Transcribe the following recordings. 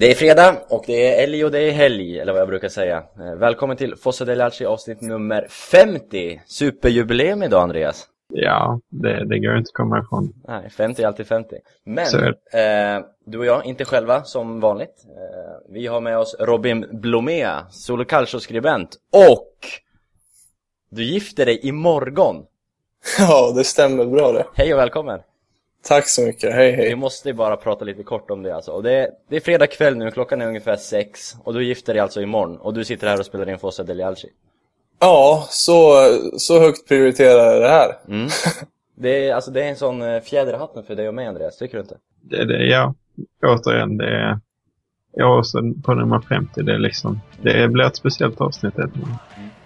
Det är fredag och det är älg och det är helg, eller vad jag brukar säga. Eh, Välkommen till Fosse del Alci avsnitt nummer 50! Superjubileum idag Andreas. Ja, det, det går inte att komma ifrån. Nej, 50 är alltid 50. Men, eh, du och jag, inte själva som vanligt. Eh, vi har med oss Robin Blomea, Solo Calcio-skribent och du gifter dig imorgon. Ja, det stämmer bra det. Hej och välkommen! Tack så mycket, hej Vi hej. måste ju bara prata lite kort om det alltså. Och det, är, det är fredag kväll nu, klockan är ungefär sex och du gifter dig alltså imorgon och du sitter här och spelar in Fosse del Alci. Ja, så, så högt prioriterar jag det här. Mm. Det är, alltså, det är en sån eh, fjäder i hatten för dig och mig Andreas, tycker du inte? Det, det, ja, återigen, det är... Jag också på nummer 50, det är liksom... Det blir ett speciellt avsnitt. det.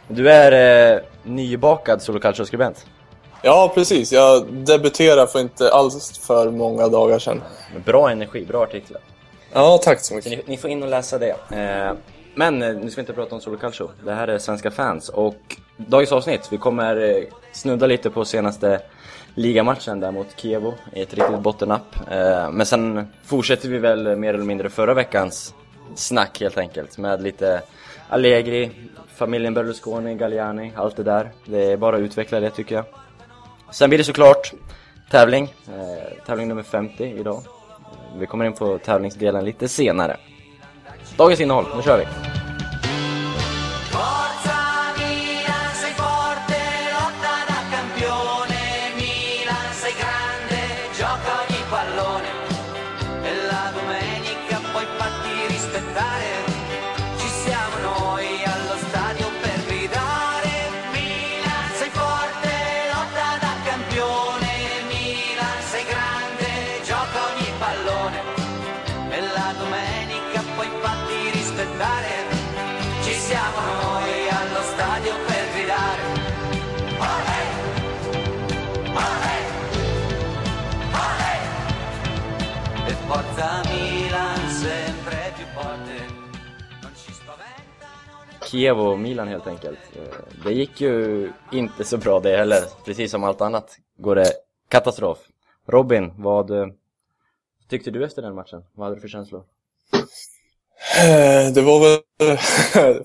Du är eh, nybakad Solo. Ja, precis. Jag debuterade för inte alls för många dagar sedan. Bra energi, bra artiklar. Ja, tack så Så mycket. ni, ni får in och läsa det. Eh, men eh, nu ska vi inte prata om Solo Calcio. Det här är Svenska fans och dagens avsnitt, vi kommer eh, snudda lite på senaste ligamatchen där mot Kievo i ett riktigt bottennapp. Eh, men sen fortsätter vi väl mer eller mindre förra veckans snack helt enkelt med lite Allegri, familjen Berlusconi, Galliani, allt det där. Det är bara att utveckla det tycker jag. Sen blir det såklart tävling, eh, tävling nummer 50 idag. Eh, vi kommer in på tävlingsdelen lite senare. Dagens innehåll, nu kör vi! Kiev och Milan helt enkelt. Eh, Det gick ju inte så bra det heller. Precis som allt annat går det katastrof. Robin, vad eh, tyckte du efter den matchen? Vad hade du för känslor? Eh, Det var väl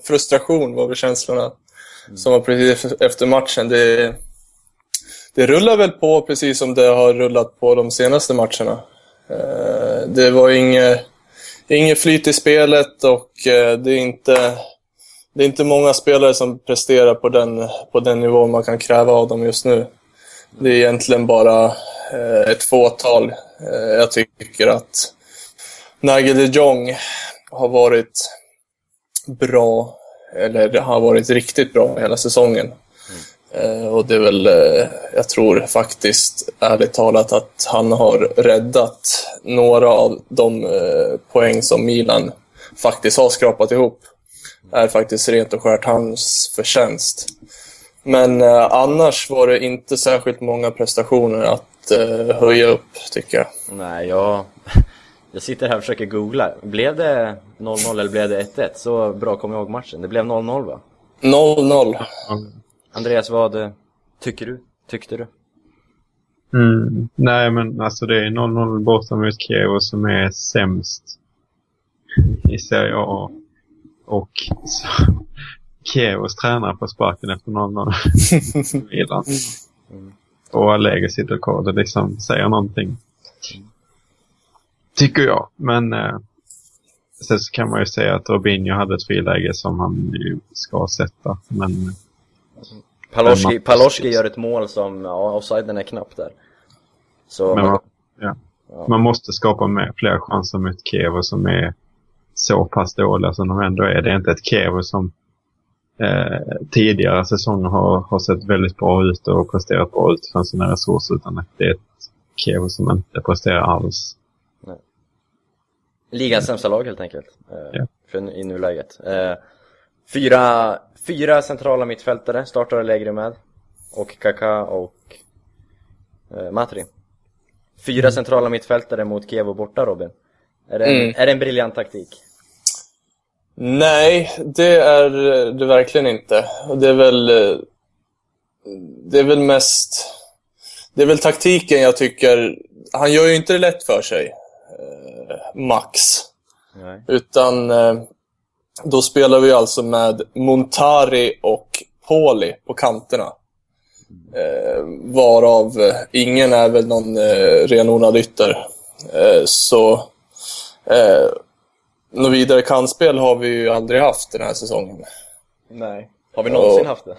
frustration var väl känslorna som var precis efter matchen. Det, det rullar väl på precis som det har rullat på de senaste matcherna. Det var inget, inget flyt i spelet och det är inte det är inte många spelare som presterar på den, på den nivå man kan kräva av dem just nu. Det är egentligen bara eh, ett fåtal. Eh, jag tycker att Nigel de Jong har varit bra, eller har varit riktigt bra hela säsongen. Eh, och det är väl, eh, jag tror faktiskt ärligt talat att han har räddat några av de eh, poäng som Milan faktiskt har skrapat ihop. Är faktiskt rent och skärt hans förtjänst. Men eh, annars var det inte särskilt många prestationer att eh, höja upp, tycker jag. Nej, jag, jag sitter här och försöker googla. Blev det 0-0 eller blev det 1-1? Så bra kommer jag ihåg matchen. Det blev 0-0 va? 0-0. Andreas, vad tycker du? Tyckte du? Mm. Nej, men alltså det är 0-0 borta mot Kiev som är sämst i Serie A. Och så, Kievos tränare får sparken efter 0-0. Milan. Och Allegri sitter kvar. Det liksom säger någonting. Tycker jag. Men eh, sen så kan man ju säga att Robinho hade ett friläge som han ju ska sätta. Men Paloski, Men man- Paloski gör ett mål som, ja, offsiden är knapp där. Så, Men man, man, ja. man måste skapa mer, fler chanser mot Kiev som är så pass dåliga som de ändå är. Det är inte ett Kiev som eh, tidigare säsonger har, har sett väldigt bra ut och presterat bra utifrån sina resurser. Utan det är ett Kiev som inte presterar alls. ligans sämsta lag helt enkelt. Eh, Ja. för, I nuläget. Eh, fyra, fyra centrala mittfältare startar Allegri med. Och Kaká och eh, Matri. Fyra Mm. centrala mittfältare mot Kiev och borta Robin. Är det, en, Mm. är det en briljant taktik? Nej, det är det verkligen inte. Och Det är väl, eh, det är väl mest... Det är väl taktiken jag tycker... Han gör ju inte det lätt för sig, eh, Max. Nej. Utan eh, då spelar vi alltså med Montari och Poli på kanterna. Varav ingen är väl någon eh, renodlad ytter. Så något vidare kantspel har vi ju aldrig haft den här säsongen. Nej. Har vi någonsin Och- haft det?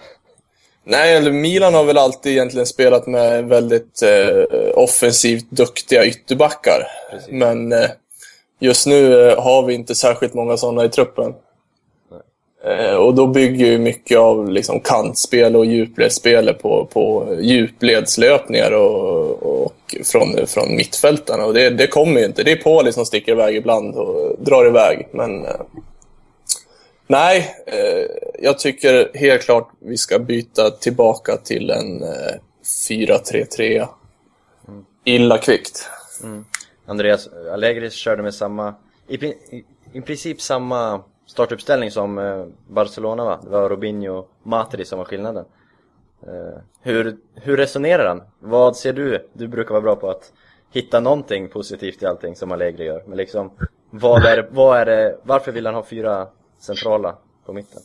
Nej, eller Milan har väl alltid egentligen spelat med väldigt eh, offensivt duktiga ytterbackar. Precis. Men eh, just nu eh, har vi inte särskilt många sådana i truppen. Eh, och då bygger ju mycket av liksom, kantspel och djupledsspelet på, på djupledslöpningar och, och från, från mittfältarna. Och det, det kommer ju inte. Det är Pauli som sticker iväg ibland och drar iväg. Men eh, nej, eh, jag tycker helt klart vi ska byta tillbaka till en 4-3-3. Illa kvickt. Mm. Andreas Allegri körde med samma, i, i, i princip samma startuppställning som eh, Barcelona va? Det var Robinho och Matri som var skillnaden. Eh, hur, hur resonerar han? Vad ser du? Du brukar vara bra på att hitta någonting positivt i allting som Allegri gör. Men liksom, vad är, vad är det, varför vill han ha fyra centrala på mitten?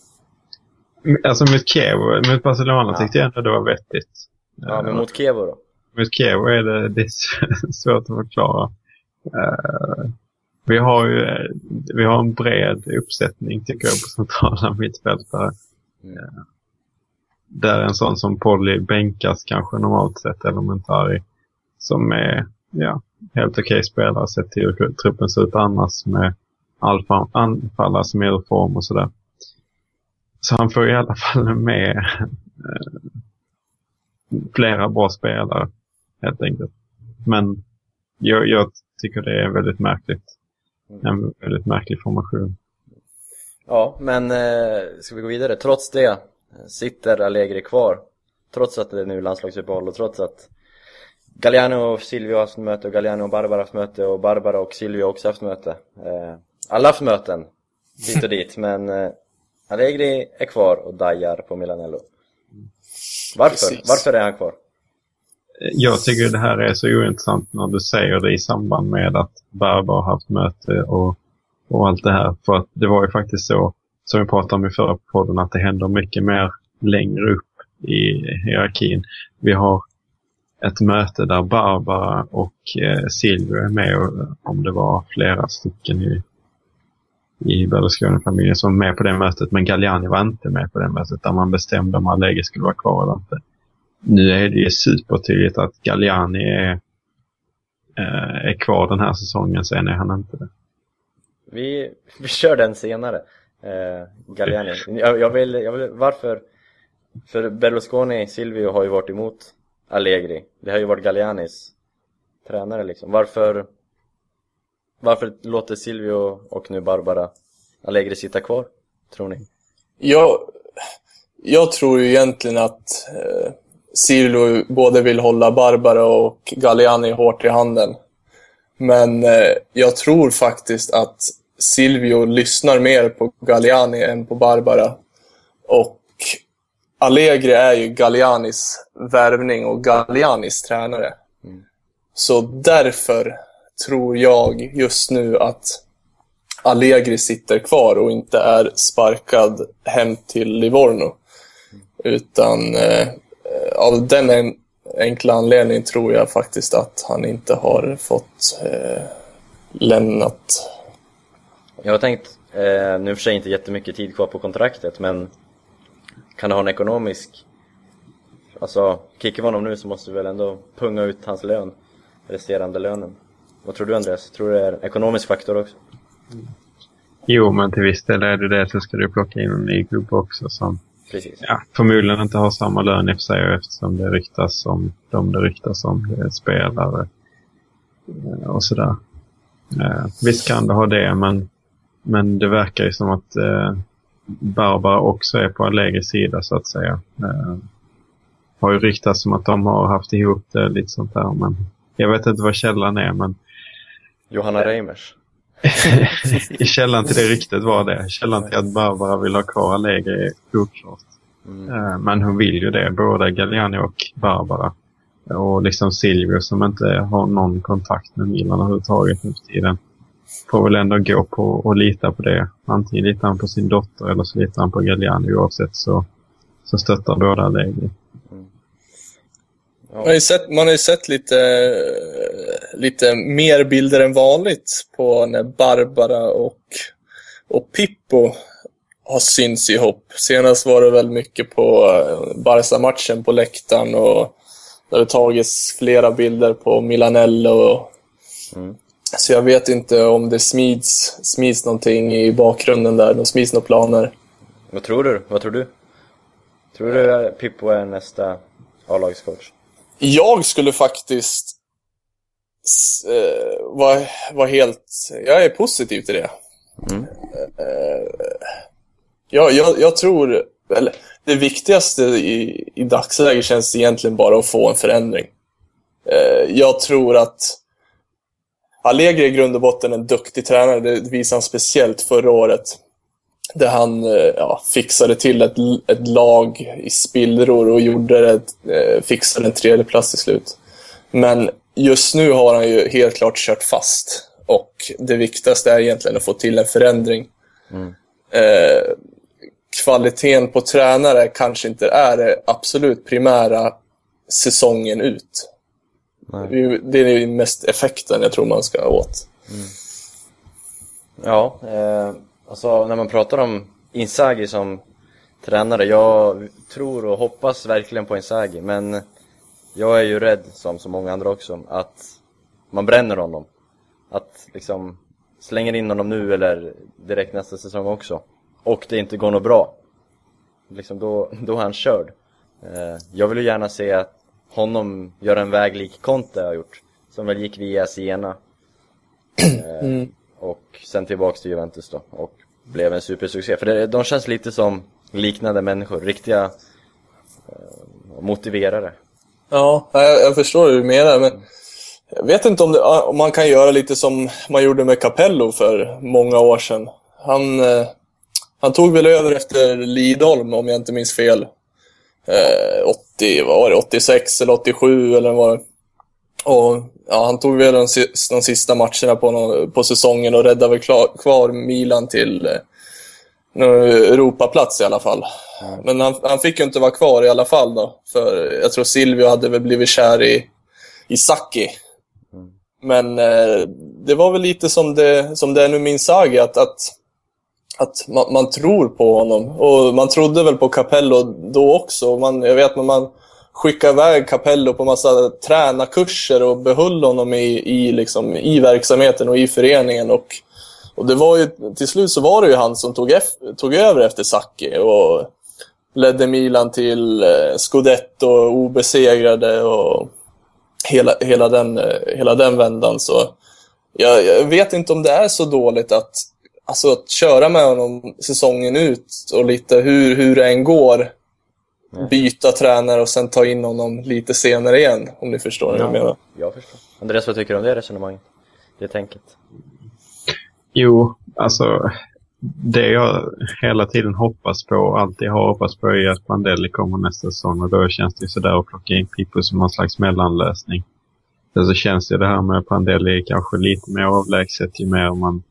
Alltså mot Kiev, mot Barcelona Ja. tyckte jag ändå det var vettigt. Ja, men mot Kevo då? Mot Kiev är det, det är svårt att förklara. Eh, vi har ju vi har en bred uppsättning tycker jag på centrala mittfältare. Mm. Eh, där en sån som Polly bänkas kanske normalt sett, eller Mentari, som är ja, helt okej spelare sett till hur truppen ser ut annars med alfa, anfallare som är ur form och sådär. Så han får i alla fall med eh, flera bra spelare helt enkelt. Men jag, jag tycker det är väldigt märkligt. En väldigt märklig formation. Ja, men eh, ska vi gå vidare? Trots det eh, sitter Allegri kvar. Trots att det är nu landslagsuppehåll och trots att Galliano och Silvio har haft möte och Galliano och Barbara har haft möte och Barbara och Silvio har också haft möte. Eh, alla har haft möten, dit och dit, men eh, Allegri är kvar och dajar på Milanello. Varför? Precis. Varför är han kvar? Jag tycker det här är så ointressant när du säger det i samband med att Barbara har haft möte och, och allt det här. För att det var ju faktiskt så, som vi pratade om i förra podden, att det händer mycket mer längre upp i hierarkin. Vi har ett möte där Barbara och eh, Silvio är med, och, om det var flera stycken i, i Berlusconi-familjen som var med på det mötet, men Galliani var inte med på det mötet där man bestämde om Allegri skulle vara kvar eller inte. Nu är det ju supertydligt att Galliani är, eh, är kvar den här säsongen, sen är han inte det. Vi, vi kör den senare. Eh, Galliani. Jag, jag, vill, jag vill, varför? För Berlusconi, Silvio har ju varit emot Allegri. Det har ju varit Gallianis tränare liksom. Varför, varför låter Silvio och nu Barbara Allegri sitta kvar? Tror ni? Jag, jag tror ju egentligen att eh, Silvio både vill hålla Barbara och Galliani hårt i handen. Men eh, jag tror faktiskt att Silvio lyssnar mer på Galliani än på Barbara. Och Allegri är ju Gallianis värvning och Gallianis tränare. Så därför tror jag just nu att Allegri sitter kvar och inte är sparkad hem till Livorno. Utan eh, av den en, enkla anledningen tror jag faktiskt att han inte har fått eh, lämnat. Jag har tänkt, eh, nu för sig inte jättemycket tid kvar på kontraktet men kan det ha en ekonomisk Alltså, kickar vi honom nu så måste vi väl ändå punga ut hans lön Resterande lönen Vad tror du Andreas? Tror du det är en ekonomisk faktor också? Jo, men till viss del är det det. Så ska du plocka in en ny klubb också som Precis ja, förmodligen inte har samma lön i för sig eftersom det ryktas om de det ryktas om. Det är spelare eh, och sådär. Eh, visst kan det ha det, men, men det verkar ju som att eh, Barbara också är på Allegris sida så att säga. Eh, har ju ryktats om att de har haft ihop det lite sånt där, men jag vet inte vad källan är, men Johanna Reimers i källan till det ryktet var det. Källan till att Barbara vill ha kvar Allegri är oklart. mm. Eh, Men hon vill ju det, både Galliani och Barbara. Och liksom Silvio som inte har någon kontakt med Milan överhuvudtaget nu för tiden. får väl ändå gå på och lita på det. Antingen litar han på sin dotter eller så litar han på Galliani. Oavsett så, så stöttar båda Allegri. Man har ju sett, man har sett lite, lite mer bilder än vanligt på när Barbara och, och Pippo har synts ihop. Senast var det väl mycket på eh, Barca-matchen på läktaren och det har tagits flera bilder på Milanello. Så jag vet inte om det smids, smids någonting i bakgrunden där. De smids några planer. Vad tror du? Vad tror du? Tror du Pippo är nästa A-lagscoach? Jag skulle faktiskt eh, vara vara helt... Jag är positiv till det. Eh, ja, jag, jag tror... Eller, det viktigaste i, i dagsläget känns egentligen bara att få en förändring. Eh, jag tror att Allegri är i grund och botten en duktig tränare. Det visade han speciellt förra året. Där han eh, ja, fixade till ett, ett lag i spillror och gjorde det, eh, fixade en tredje plats till slut. Men just nu har han ju helt klart kört fast. Och det viktigaste är egentligen att få till en förändring. Eh, kvaliteten på tränare kanske inte är det absolut primära säsongen ut. Nej. Det är mest effekten jag tror man ska åt. Ja, eh, alltså när man pratar om Inzaghi som tränare, jag tror och hoppas verkligen på Inzaghi, men jag är ju rädd, som så många andra också, att man bränner honom. Att liksom slänger in honom nu eller direkt nästa säsong också, och det inte går något bra. Liksom då, då är han körd. Eh, jag vill ju gärna se att honom göra en väg lik Conte har gjort, som väl gick via Siena och sen tillbaks till Juventus då och blev en supersuccé. För det, de känns lite som liknande människor, riktiga eh, motiverare. Ja, jag, jag förstår hur du menar, men jag vet inte om, det, om man kan göra lite som man gjorde med Capello för många år sedan. Han, eh, han tog väl över efter Lidholm, om jag inte minns fel. Eh, 80, vad var det, 86 eller 87 eller vad var det? Och ja, han tog väl de, de sista matcherna på, på säsongen och räddade väl klar, kvar Milan till eh, någon Europaplats i alla fall. Men han, han fick ju inte vara kvar i alla fall då. För jag tror Silvio hade väl blivit kär i, i Sacchi. Men eh, det var väl lite som det, som det är nu min saga, att, att, att man, man tror på honom. Och man trodde väl på Capello då också. Man, jag vet när man skickade iväg Capello på massa tränarkurser och behöll honom i, i, liksom, i verksamheten och i föreningen. Och, och det var ju, till slut så var det ju han som tog, eff- tog över efter Sacchi och ledde Milan till eh, Scudetto, obesegrade och hela, hela, den, eh, hela den vändan. Så jag, jag vet inte om det är så dåligt att, alltså, att köra med honom säsongen ut och lite hur, hur det än går byta tränare och sen ta in honom lite senare igen, om ni förstår vad jag menar. jag förstår. Andreas, vad tycker du om det resonemanget? Det tänket? Jo, alltså det jag hela tiden hoppas på och alltid har hoppats på är att Bandelli kommer nästa säsong och då känns det sådär att plocka in Pippo som någon slags mellanlösning. Sen så känns ju det här med Pandelli kanske lite mer avlägset ju mer man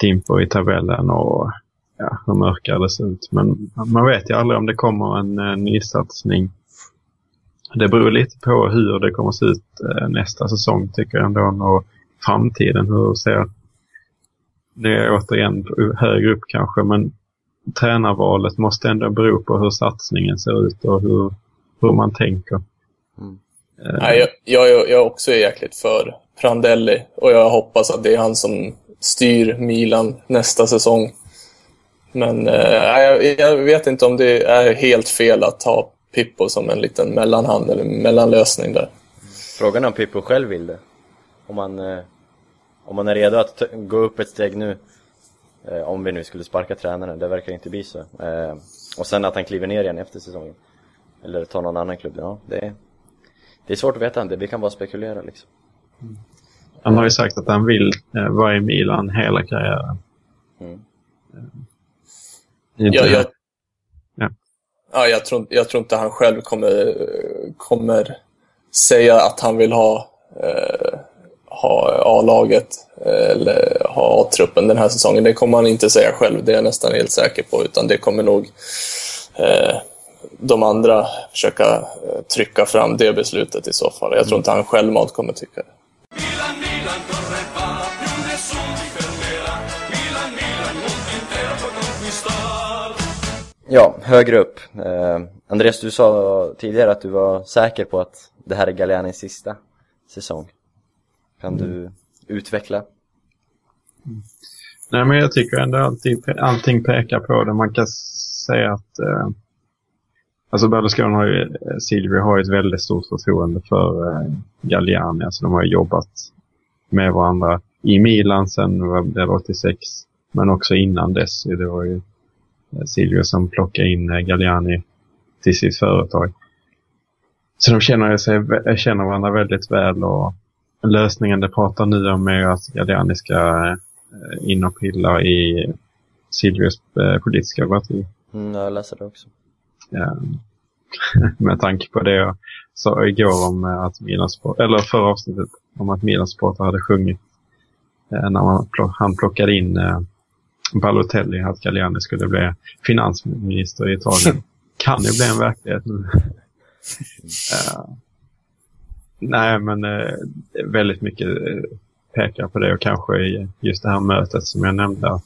dimper i tabellen och ja, hur det ser ut. Men man vet ju aldrig om det kommer en eh, nysatsning. Det beror lite på hur det kommer se ut eh, nästa säsong tycker jag ändå och framtiden. Hur ser det är återigen högre upp kanske, men tränarvalet måste ändå bero på hur satsningen ser ut och hur, hur man tänker. Eh, Nej, jag, jag, är- jag är också jäkligt för Prandelli och jag hoppas att det är han som styr Milan nästa säsong. Men eh, jag, jag vet inte om det är helt fel att ha Pippo som en liten mellanhand eller mellanlösning där. Frågan är om Pippo själv vill det. Om man, eh, om man är redo att t- gå upp ett steg nu. Eh, om vi nu skulle sparka tränaren, det verkar inte bli så. Eh, och sen att han kliver ner igen efter säsongen. Eller tar någon annan klubb, ja det är, det är svårt att veta, det, vi kan bara spekulera liksom. Han har ju sagt att han vill eh, vara i Milan hela karriären. Mm. Jag, jag, Ja. ja, jag, tror, jag tror inte han själv kommer, kommer säga att han vill ha, eh, ha A-laget eller ha A-truppen den här säsongen. Det kommer han inte säga själv, det är jag nästan helt säker på. Utan det kommer nog eh, de andra försöka eh, trycka fram det beslutet i så fall. Jag tror inte han självmant kommer tycka det. Ja, högre upp. Eh, Andreas, du sa tidigare att du var säker på att det här är Gallianis sista säsong. Kan du utveckla? Nej, men jag tycker ändå allting, allting pekar på det. Man kan säga att eh, alltså Berlusconi har ju, eh, Silvio har ju ett väldigt stort förtroende för eh, Galliani. Alltså de har ju jobbat med varandra i Milan sen vad det var 86, men också innan dess. Det var ju Silvio som plockade in eh, Galliani till sitt företag. Så de känner, sig, vä- känner varandra väldigt väl och lösningen det pratar nu om är att Galliani ska eh, in och pilla i Silvios eh, politiska parti. Mm, jag läser det också. Ja. Med tanke på det jag sa igår om eh, att Milan Sport, eller förra avsnittet om att Milan Sport hade sjungit eh, när man han plockade in eh, Balotelli att Galliani skulle bli finansminister i Italien. kan ju bli en verklighet nu. Eh, nej, men eh, väldigt mycket eh, pekar på det och kanske i just det här mötet som jag nämnde att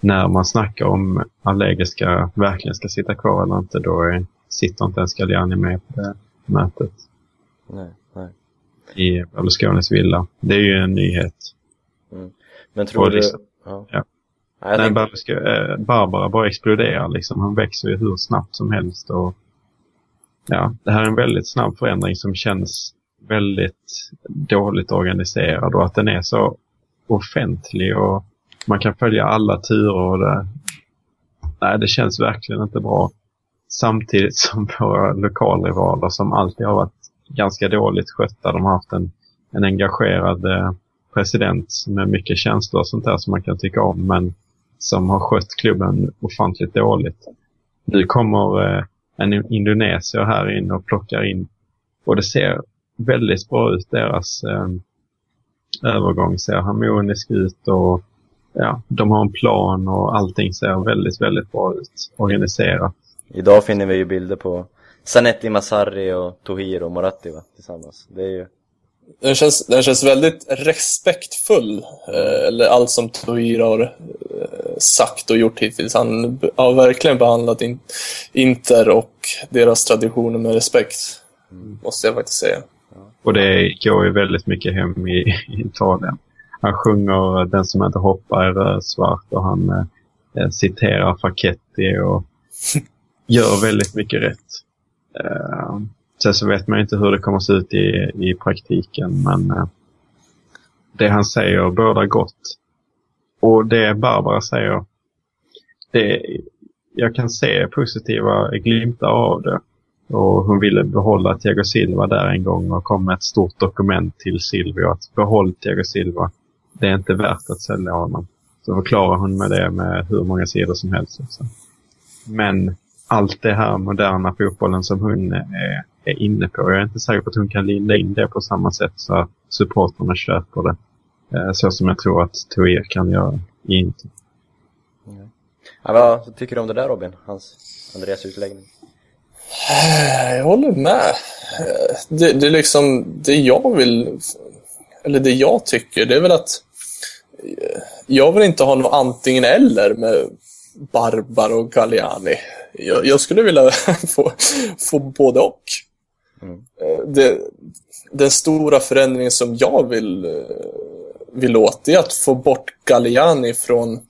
när man snackar om Allegri ska verkligen ska sitta kvar eller inte, då är, sitter inte ens Galliani med på det mötet Nej, nej. i Berlusconis villa. Det är ju en nyhet. Men tror Och du... liksom- Ja. ja. Nej, Nej, tänkte, eh, Barbara bara exploderar liksom. Han växer ju hur snabbt som helst. Och, ja, det här är en väldigt snabb förändring som känns väldigt dåligt organiserad och att den är så offentlig och man kan följa alla turer och det, nej, det känns verkligen inte bra. Samtidigt som våra lokalrivaler som alltid har varit ganska dåligt skötta, de har haft en, en engagerad eh, president med mycket känslor och sånt där som man kan tycka om, men som har skött klubben ofantligt dåligt. Nu kommer eh, en indonesier här in och plockar in och det ser väldigt bra ut. Deras eh, övergång ser harmonisk ut och ja, de har en plan och allting ser väldigt, väldigt bra ut. Organiserat. idag finner vi ju bilder på Zanetti, Massari och Tohiro Moratti va? tillsammans. Det är ju... Den känns, den känns väldigt respektfull, eh, eller allt som Toir har sagt och gjort hittills. Han har verkligen behandlat in, Inter och deras traditioner med respekt, måste jag faktiskt säga. Och det går ju väldigt mycket hem i, i Italien. Han sjunger Den som inte hoppar är rödsvart och han eh, citerar Facchetti och gör väldigt mycket rätt. Eh, sen så vet man inte hur det kommer att se ut i, i praktiken men eh, det han säger båda gott. Och det Barbara säger, det, jag kan se positiva glimtar av det. Och hon ville behålla Thiago Silva där en gång och kom med ett stort dokument till Silvio att behåll Thiago Silva. Det är inte värt att sälja honom. Så förklarar hon med det med hur många sidor som helst. Också. Men allt det här moderna fotbollen som hon är, är inne på, jag är inte säker på att hon kan linda in det på samma sätt så att supporterna köper det. Eh, Så som jag tror att Toir kan göra i Inter. Ja, vad tycker du om det där Robin? Hans, Andreas utläggning? Jag håller med. Eh, Det, det är liksom det jag vill, eller det jag tycker, det är väl att eh, jag vill inte ha något antingen eller med Barbara och Galliani. Jag, jag skulle vilja få, få både och. Eh, Det, den stora förändringen som jag vill, vi låter ju att få bort Galliani från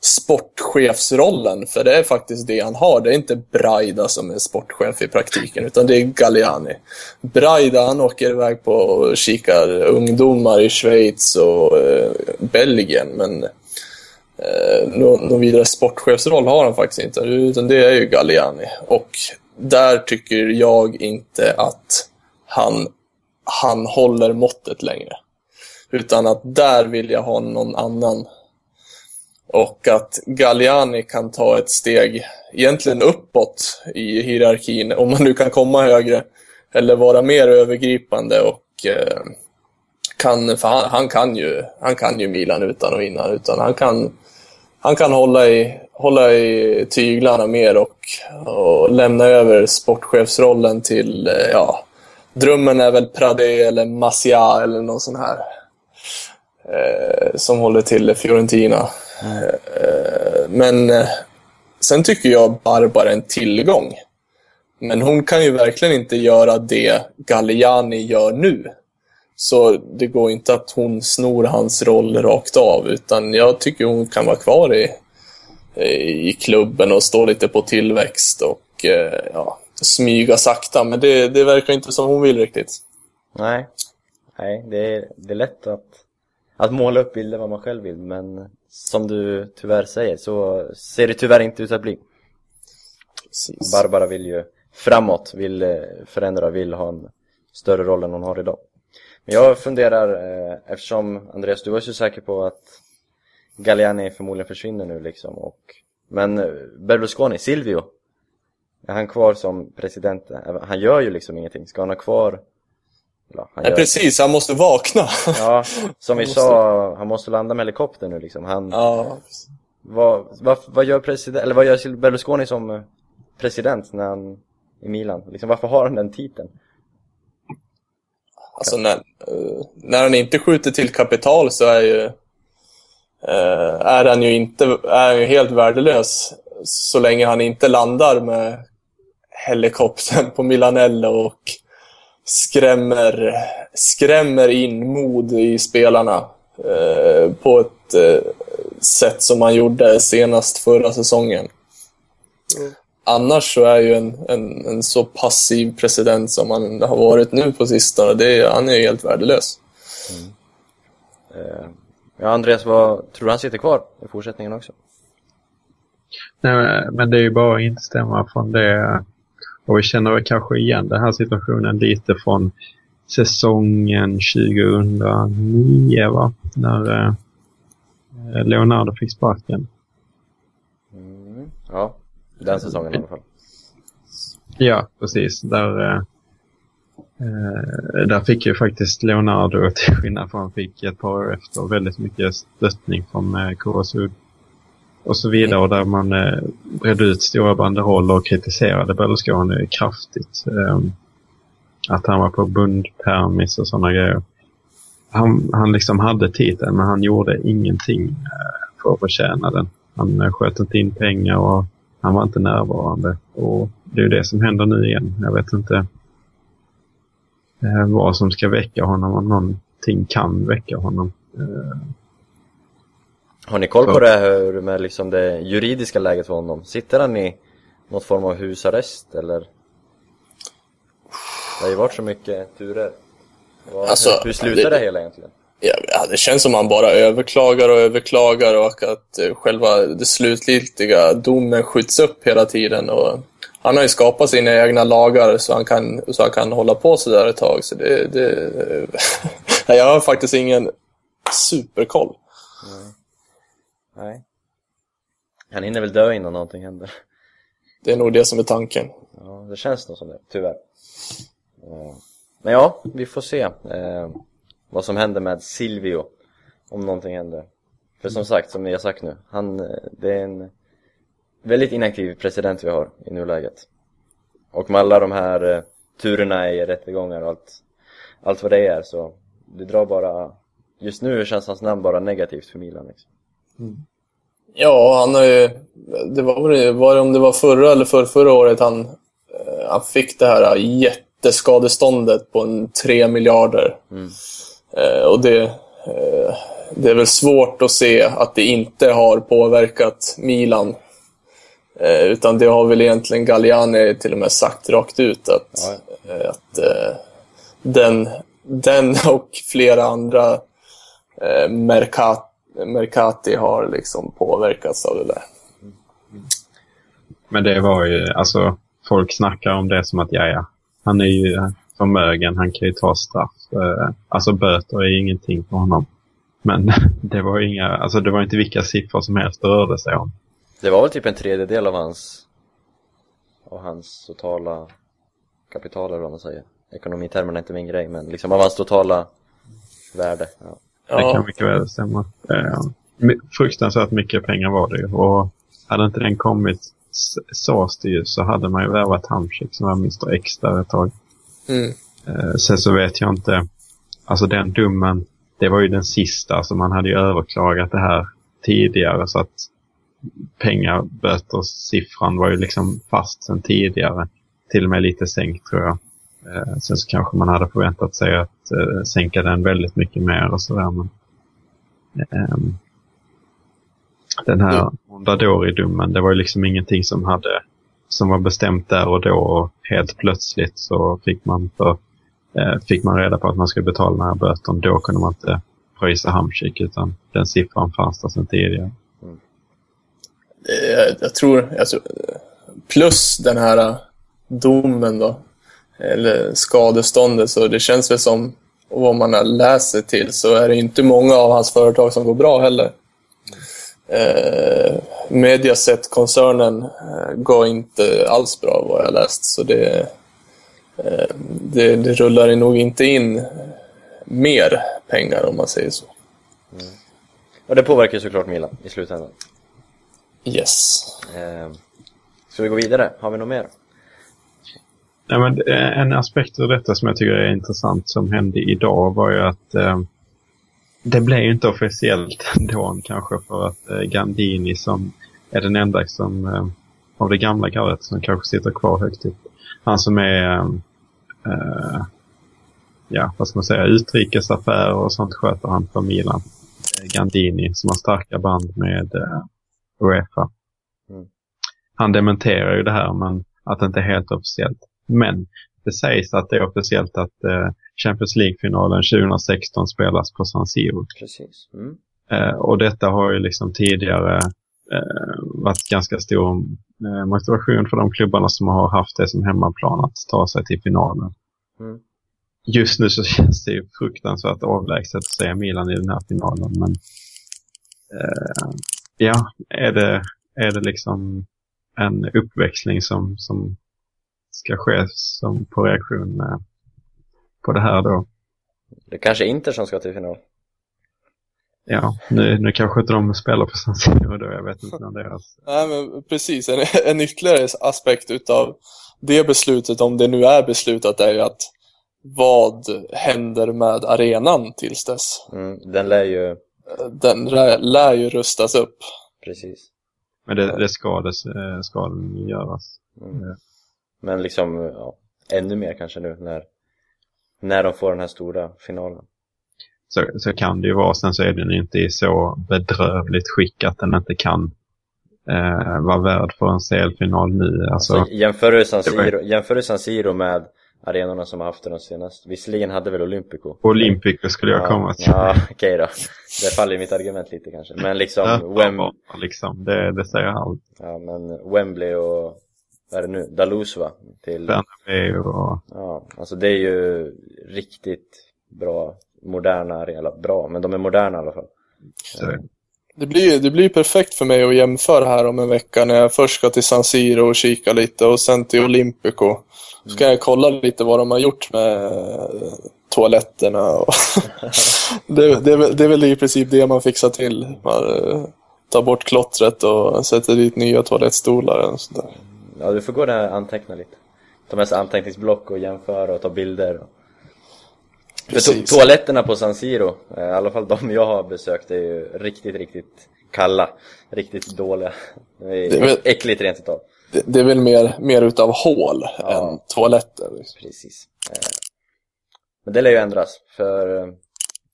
sportchefsrollen, för det är faktiskt det han har. Det är inte Braida som är sportchef i praktiken, utan det är Galliani. Braida, han åker iväg på och kikar ungdomar i Schweiz och eh, Belgien, men eh, någon, någon vidare sportchefsroll har han faktiskt inte, utan det är ju Galliani. Och där tycker jag inte att han, han håller måttet längre. Utan att där vill jag ha någon annan och att Galliani kan ta ett steg egentligen uppåt i hierarkin, om man nu kan komma högre, eller vara mer övergripande och eh, kan, för han, han, kan ju, han kan ju Milan utan och innan. Utan han kan, han kan hålla i, hålla i tyglarna mer och, och lämna över sportchefsrollen till, eh, ja, drömmen är väl Pradé eller Masia eller någon sån här. Eh, som håller till i Fiorentina. Eh, eh, men eh, sen tycker jag Barbara är en tillgång. Men hon kan ju verkligen inte göra det Galliani gör nu. Så det går inte att hon snor hans roll rakt av, utan jag tycker hon kan vara kvar i, i klubben och stå lite på tillväxt och eh, ja, smyga sakta. Men det, det verkar inte som hon vill riktigt. Nej, Nej det, är, det är lätt att, att måla upp bilder vad man själv vill, men som du tyvärr säger så ser det tyvärr inte ut att bli. Precis. Barbara vill ju framåt, vill eh, förändra, vill ha en större roll än hon har idag. Men jag funderar, eh, eftersom Andreas, du var så säker på att Galliani förmodligen försvinner nu liksom och Men eh, Berlusconi, Silvio Är han kvar som president? Han gör ju liksom ingenting, ska han ha kvar? Ja, han Nej, gör- precis, han måste vakna. Ja, som vi Han måste- sa, han måste landa med helikopter nu liksom han, ja. vad, vad, vad gör president, eller vad gör Berlusconi som eh, president när han i Milan? Liksom, varför har han den titeln? Alltså när, eh, när han inte skjuter till kapital så är ju eh, är han ju inte är han ju helt värdelös så länge han inte landar med helikoptern på Milanello och skrämmer, skrämmer in mod i spelarna eh, på ett eh, sätt som han gjorde senast förra säsongen. Annars så är ju en, en, en så passiv president som han har varit nu på sistone, det är, han är ju helt värdelös. Eh, Ja, Andreas, vad, tror du han sitter kvar i fortsättningen också? Nej, men- men det är ju bara att instämma från det. Och vi känner väl kanske igen den här situationen lite från säsongen 2009, va? När eh, Leonardo fick sparken. Mm. Ja, den säsongen i alla fall. Ja, precis. Där, eh, eh, där fick ju faktiskt Leonardo, till skillnad från han fick ett par år efter, väldigt mycket stöttning från eh, KSU och så vidare. Och där man eh, bredde ut stora banderoller och kritiserade Berlusconi kraftigt. Eh, att han var på bundpermis och sådana grejer. Han, han liksom hade titeln men han gjorde ingenting eh, för att förtjäna den. Han eh, sköt inte in pengar och han var inte närvarande. Och det är ju det som händer nu igen. Jag vet inte eh, vad som ska väcka honom, om någonting kan väcka honom. Eh, har ni koll på det hur med liksom det juridiska läget för honom? Sitter han i något form av husarrest eller? Det har ju varit så mycket turer. Vad, Alltså, hur, hur slutar det- det hela egentligen? Ja, det känns som han bara överklagar och överklagar och att eh, själva det slutgiltiga domen skjuts upp hela tiden. Och han har ju skapat sina egna lagar så han kan, så han kan hålla på så där ett tag. Så det, det, jag har faktiskt ingen superkoll. Nej. Han hinner väl dö innan någonting händer. Det är nog det som är tanken. Ja, det känns nog som det, tyvärr. Eh, Men ja, vi får se eh, vad som händer med Silvio. Om någonting händer. För som sagt, som vi har sagt nu, han, eh, det är en väldigt inaktiv president vi har i nuläget. Och med alla de här eh, turerna i rättegångar och allt, allt vad det är så det drar bara, just nu känns hans namn bara negativt för Milan liksom. Ja, han har ju... Det var, var det om det var förra eller för förra året han, eh, han fick det här jätteskadeståndet på en 3 miljarder. Eh, och det, eh, det är väl svårt att se att det inte har påverkat Milan. Utan det har väl egentligen Galliani till och med sagt rakt ut att, eh, att den, den och flera andra eh, Mercat, Mercati har liksom påverkats av det där. Men det var ju, alltså, folk snackar om det som att, ja, ja, han är ju förmögen, han kan ju ta straff. Eh, Alltså böter är ingenting för honom. Men det var ju inga, alltså det var inte vilka siffror som helst det rörde sig om. Det var väl typ en tredjedel av hans av hans totala kapital eller vad man säger. Ekonomitermerna är inte min grej men liksom av hans totala värde. Ja. Det kan mycket väl stämma. Eh, fruktansvärt mycket pengar var det. Och hade inte den kommit, sades det ju, så hade man ju värvat Hamsik som var Mr X där ett tag. mm. Eh, sen så vet jag inte, alltså den domen, det var ju den sista, så man hade ju överklagat det här tidigare så att pengabötersiffran var ju liksom fast sen tidigare. Till och med lite sänkt tror jag. Eh, sen så kanske man hade förväntat sig att eh, sänka den väldigt mycket mer och sådär. Men, ehm, den här Mondadori-domen, det var ju liksom ingenting som hade som var bestämt där och då och helt plötsligt så fick man för eh, fick man reda på att man skulle betala den här böten. Då kunde man inte pröjsa Hamsik utan den siffran fanns där sedan tidigare. jag, jag, tror, jag tror... Plus den här domen då. Eller skadeståndet. Så det känns väl som, och vad man har läst sig till, så är det inte många av hans företag som går bra heller. Eh, Mediaset-koncernen eh, går inte alls bra vad jag läst. Så det, eh, det, det rullar nog inte in mer pengar om man säger så. Och det påverkar såklart Milan i slutändan. Yes. Eh, ska vi gå vidare? Har vi något mer? Nej, men eh, en aspekt av detta som jag tycker är intressant som hände idag var ju att eh, det blev ju inte officiellt ändå kanske för att eh, Gandini som är den enda som eh, av det gamla gardet som kanske sitter kvar högt upp. Han som är eh, eh, ja, vad ska man säga, utrikesaffärer och sånt sköter han för Milan. Gandini som har starka band med Uefa. Mm. Han dementerar ju det här men att det inte är helt officiellt. Men det sägs att det är officiellt att eh, Champions League-finalen 2016 spelas på San Siro. Precis. Mm. Eh, och detta har ju liksom tidigare eh, varit ganska stor motivation för de klubbarna som har haft det som hemmaplan att ta sig till finalen. Mm. Just nu så känns det ju fruktansvärt avlägset att se Milan i den här finalen. Men eh, ja, är det, är det liksom en uppväxling som, som ska ske som på reaktion eh, på det här då? Det kanske är Inter som ska till final. Ja, nu, nu kanske inte de spelar på San Siro då, jag vet inte om deras... Nej, men precis. En, en ytterligare aspekt utav det beslutet, om det nu är beslutat, är ju att vad händer med arenan tills dess? Mm. Den lär ju... Den lär, lär ju rustas upp. Precis. Men det, det ska, det eh, ska den göras. Mm. Men liksom, ja, ännu mer kanske nu när, när de får den här stora finalen. Så, så kan det ju vara. Sen så är den ju inte i så bedrövligt skick att den inte kan eh, vara värd för en CL-final nu. Alltså, Så jämför du San Siro, jämför du San Siro med arenorna som har haft det de senaste. Visserligen hade väl Olympico. Olympico skulle jag ja, komma till. Ja, okej då. Det faller i mitt argument lite kanske. Men liksom, Där Wem, liksom, det, det säger allt. ja, men Wembley och, vad är det nu? Dalus va? Till, och... ja, alltså det är ju riktigt bra, moderna arenor. Bra, men de är moderna i alla fall. Så, Det blir, det blir perfekt för mig att jämföra här om en vecka när jag först ska till San Siro och kika lite och sen till Olympico. Så ska jag kolla lite vad de har gjort med toaletterna. Och det, det, är väl, det är väl i princip det man fixar till. Man eh, tar bort klottret och sätter dit nya toalettstolar. Och sånt där. Ja, du får gå där och anteckna lite. Ta med sig anteckningsblock och jämföra och ta bilder. För to- toaletterna på San Siro, eh, i alla fall de jag har besökt, är ju riktigt, riktigt kalla. Riktigt dåliga. Det är, Det är väl- äckligt rent utav. Det, det är väl mer, mer utav hål Ja. än toaletter. Liksom. Precis. Eh, Men det lär ju ändras, för eh,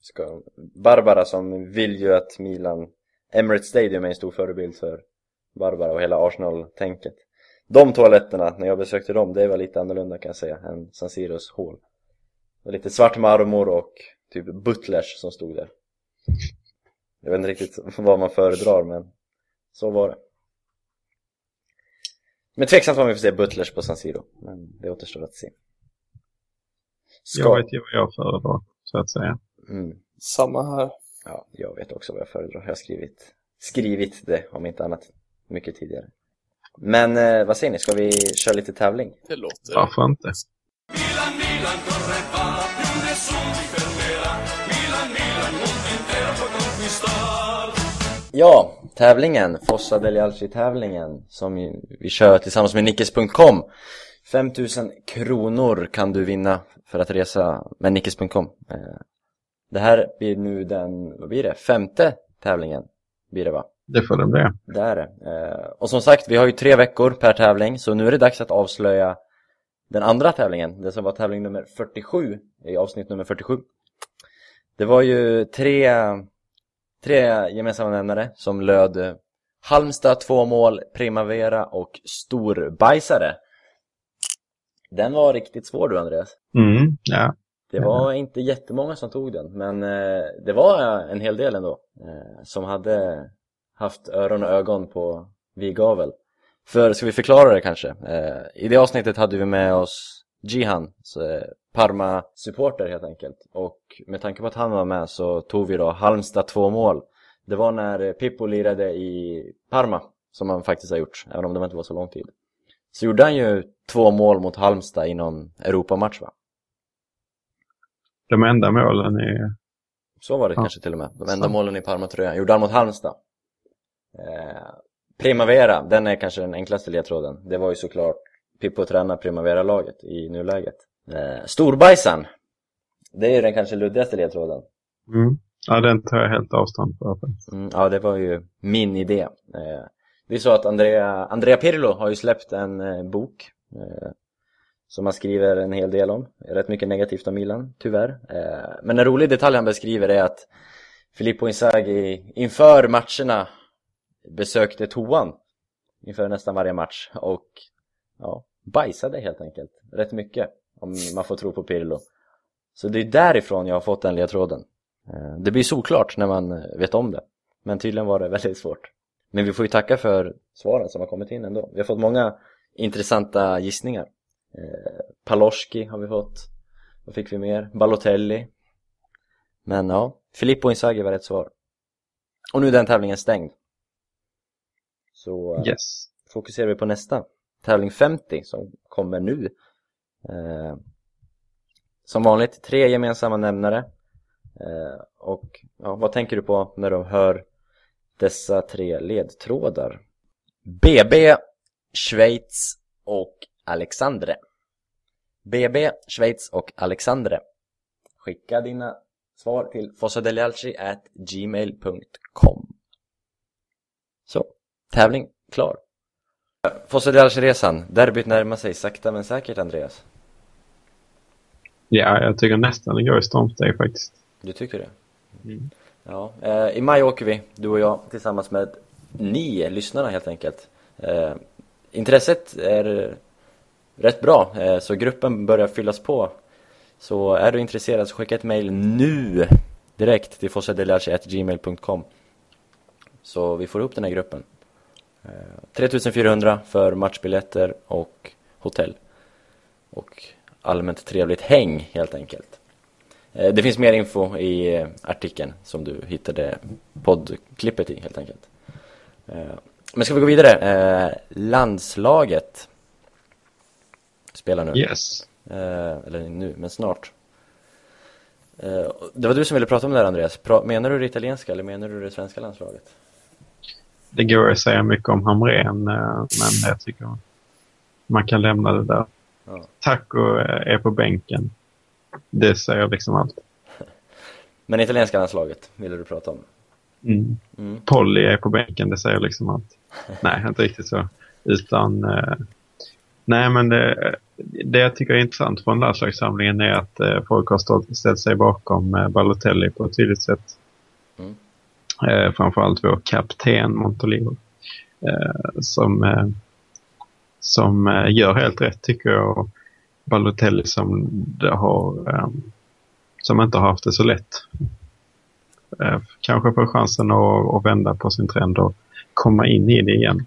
ska, Barbara som vill ju att Milan, Emirates Stadium är en stor förebild för Barbara och hela Arsenal-tänket. De toaletterna, när jag besökte dem, det var lite annorlunda kan jag säga, än San Siros hål. Det var lite svart marmor och typ butlers som stod där. Jag vet inte riktigt vad man föredrar, men så var det. Men tveksamt om vi får se butlers på San Siro, men det återstår att se. Ska... Jag vet ju vad jag föredrar, så att säga. Mm. Samma här. Ja, jag vet också vad jag föredrar. Jag har skrivit, skrivit det, om inte annat, mycket tidigare. Men eh, vad säger ni, ska vi köra lite tävling? Det låter... Varför inte? Ja, tävlingen, Fossa Delialci-tävlingen som ju- vi kör tillsammans med Nickes.com 5000 kronor kan du vinna för att resa med Nickes.com Eh, Det här blir nu den, vad blir det, femte tävlingen blir det va? Det får det bli. Det är det. Eh, Och som sagt, vi har ju tre veckor per tävling så nu är det dags att avslöja den andra tävlingen, det som var tävling nummer 47 i avsnitt nummer 47 Det var ju tre, tre gemensamma nämnare som löd Halmstad två mål, Primavera och Storbajsare Den var riktigt svår du Andreas Mm, ja. det var inte jättemånga som tog den, men eh, det var en hel del ändå eh, som hade haft öron och ögon på Vigavel. För, ska vi förklara det kanske? Eh, I det avsnittet hade vi med oss Jihan, eh, Parma-supporter helt enkelt. Och med tanke på att han var med så tog vi då Halmstad två mål. Det var när Pippo lirade i Parma, som han faktiskt har gjort, även om det inte var så lång tid. Så gjorde han ju två mål mot Halmstad i någon Europamatch va? De enda målen är... Så var det Ja. kanske till och med. De enda Så. målen i Parma-tröjan gjorde han mot Halmstad. Eh, Primavera, den är kanske den enklaste ledtråden. Det var ju såklart Pippo tränar Primavera-laget i nuläget. Eh, Storbajsan, det är ju den kanske luddigaste ledtråden. Mm. Ja, den tar jag helt avstånd för. Mm, ja, det var ju min idé. Eh, det är så att Andrea, Andrea Pirlo har ju släppt en eh, bok eh, som han skriver en hel del om. Rätt mycket negativt om Milan, tyvärr. Eh, men en rolig detalj han beskriver är att Filippo Inzaghi inför matcherna besökte toan inför nästan varje match och ja, bajsade helt enkelt. Rätt mycket, om man får tro på Pirlo. Så det är därifrån jag har fått den ledtråden. Eh, det blir såklart när man vet om det. Men tydligen var det väldigt svårt. Men vi får ju tacka för svaren som har kommit in ändå. Vi har fått många intressanta gissningar. Eh, Paloschki Paloski har vi fått. Vad fick vi mer? Balotelli. Men ja, Filippo Inzaghi var rätt svar. Och nu är den tävlingen stängd. Så Yes. fokuserar vi på nästa. Tävling 50 som kommer nu. Eh, som vanligt, tre gemensamma nämnare. Eh, och ja, vad tänker du på när du hör dessa tre ledtrådar? BB, Schweiz och Alexandre. BB, Schweiz och Alexandre. Skicka dina svar till fossadelialci@gmail.com. Så, tävling klar. Fossadelialci-resan, derbyt närmar sig sakta men säkert Andreas. Ja, jag tycker nästan det går i stormsteg faktiskt. Du tycker det? Mm. Ja, eh, i maj åker vi, du och jag, tillsammans med ni lyssnarna helt enkelt. Eh, intresset är rätt bra, eh, så gruppen börjar fyllas på. Så är du intresserad så skicka ett mail nu direkt till fossadelialci.gmail.com Så vi får ihop den här gruppen. Eh, 3400 för matchbiljetter och hotell. Och allmänt trevligt häng helt enkelt. Eh, Det finns mer info i eh, artikeln som du hittade poddklippet i helt enkelt. Eh, Men ska vi gå vidare? Landslaget spelar nu. Yes. Eller nu, men snart. Det var du som ville prata om det här Andreas. Menar du det italienska eller menar du det svenska landslaget? Det går att säga mycket om Hamrén, eh, men jag tycker man kan lämna det där. Ja. Taco eh, är på bänken. Det säger liksom allt. Men italienska landslaget ville du prata om? Mm. Mm. Polly är på bänken, det säger liksom allt. Nej, inte riktigt så. Utan, eh, nej men det, det jag tycker är intressant från landslagssamlingen är att eh, folk har stått, ställt sig bakom eh, Balotelli på ett tydligt sätt. Eh, framförallt vår kapten Montolivo. Eh, som eh, som eh, gör helt rätt tycker jag. Och Balotelli som det har eh, som inte har haft det så lätt. Eh, kanske får chansen att, att vända på sin trend och komma in i det igen.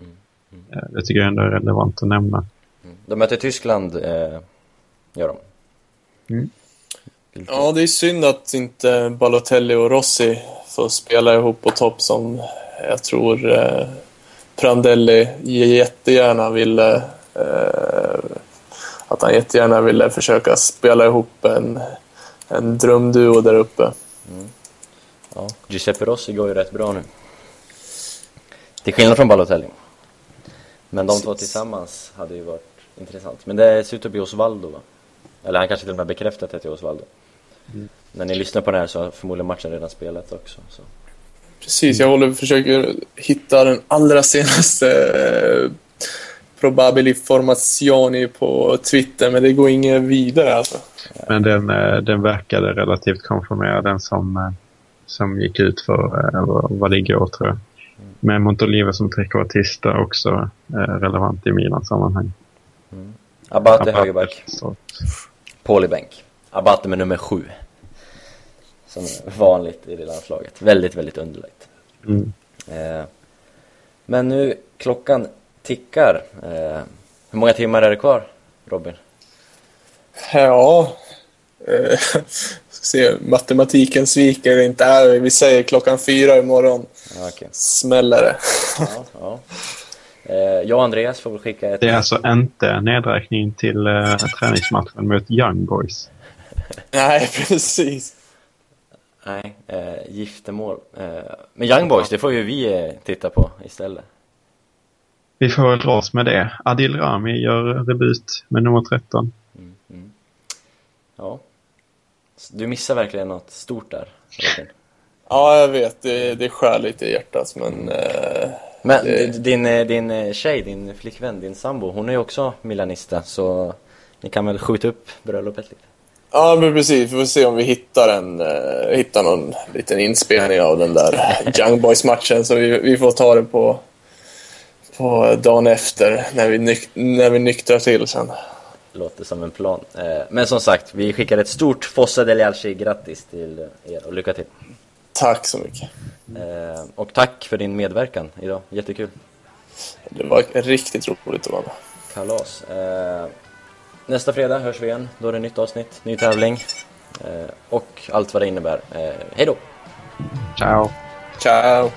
Mm. Eh, det tycker jag ändå är relevant att nämna. Mm. De möter Tyskland, eh, gör de. Mm. Ja, det är synd att inte Balotelli och Rossi får spela ihop på topp som jag tror eh, Prandelli jättegärna ville eh, att han jättegärna ville försöka spela ihop en, en drömduo där uppe. Ja, Giuseppe Rossi går ju rätt bra nu. Till skillnad från Balotelli. Men de två tillsammans hade ju varit intressant. Men det ser ut att bli Osvaldo va? Eller han kanske till och med bekräftat det till Osvaldo. När ni lyssnar på det här så har förmodligen matchen redan spelat också. Så. Precis, jag håller försöker hitta den allra senaste eh, probabili formazioni på Twitter, men det går inget vidare alltså. Men den, eh, den verkade relativt konfirmerad, den som, eh, som gick ut för, vad var det igår tror jag. Med Montolivo som trequartista också relevant i Milans sammanhang. Abate högerback, Så, Paul i bänk. Abate med nummer sju. Som är vanligt i det landslaget. Väldigt, väldigt underlägt. mm. Eh, men nu, klockan tickar. Eh, hur många timmar är det kvar, Robin? Ja, eh, ska se, matematiken sviker inte. Äh, vi säger klockan fyra imorgon Ja, okej. smäller det. Ja, ja. Eh, jag och Andreas får väl skicka ett... Det är alltså inte nedräkning till eh, träningsmatchen mot Young Boys. Nej, precis. Nej, eh, giftermål. Eh, men Young Boys, det får ju vi eh, titta på istället. Vi får väl dras med det. Adil Rami gör debut med nummer 13. Ja. Du missar verkligen något stort där. Ja, jag vet. Det, det skär lite i hjärtat, men... Eh, Men Det- din, din tjej, din flickvän, din sambo, hon är ju också milanista så ni kan väl skjuta upp bröllopet lite? Ja, men precis. Vi får se om vi hittar, en, eh, hittar någon liten inspelning av den där Young Boys-matchen. Så vi, vi får ta det på, på dagen efter, när vi, nyk, när vi nyktrar till sen. Låter som en plan. Eh, Men som sagt, vi skickar ett stort Fossa del Alci grattis till er och lycka till. Tack så mycket. Eh, Och tack för din medverkan idag, jättekul. Det var riktigt roligt att vara med. Kalas. Nästa fredag hörs vi igen, då är det nytt avsnitt, ny tävling eh, och allt vad det innebär. Eh, Hej då! Ciao! Ciao!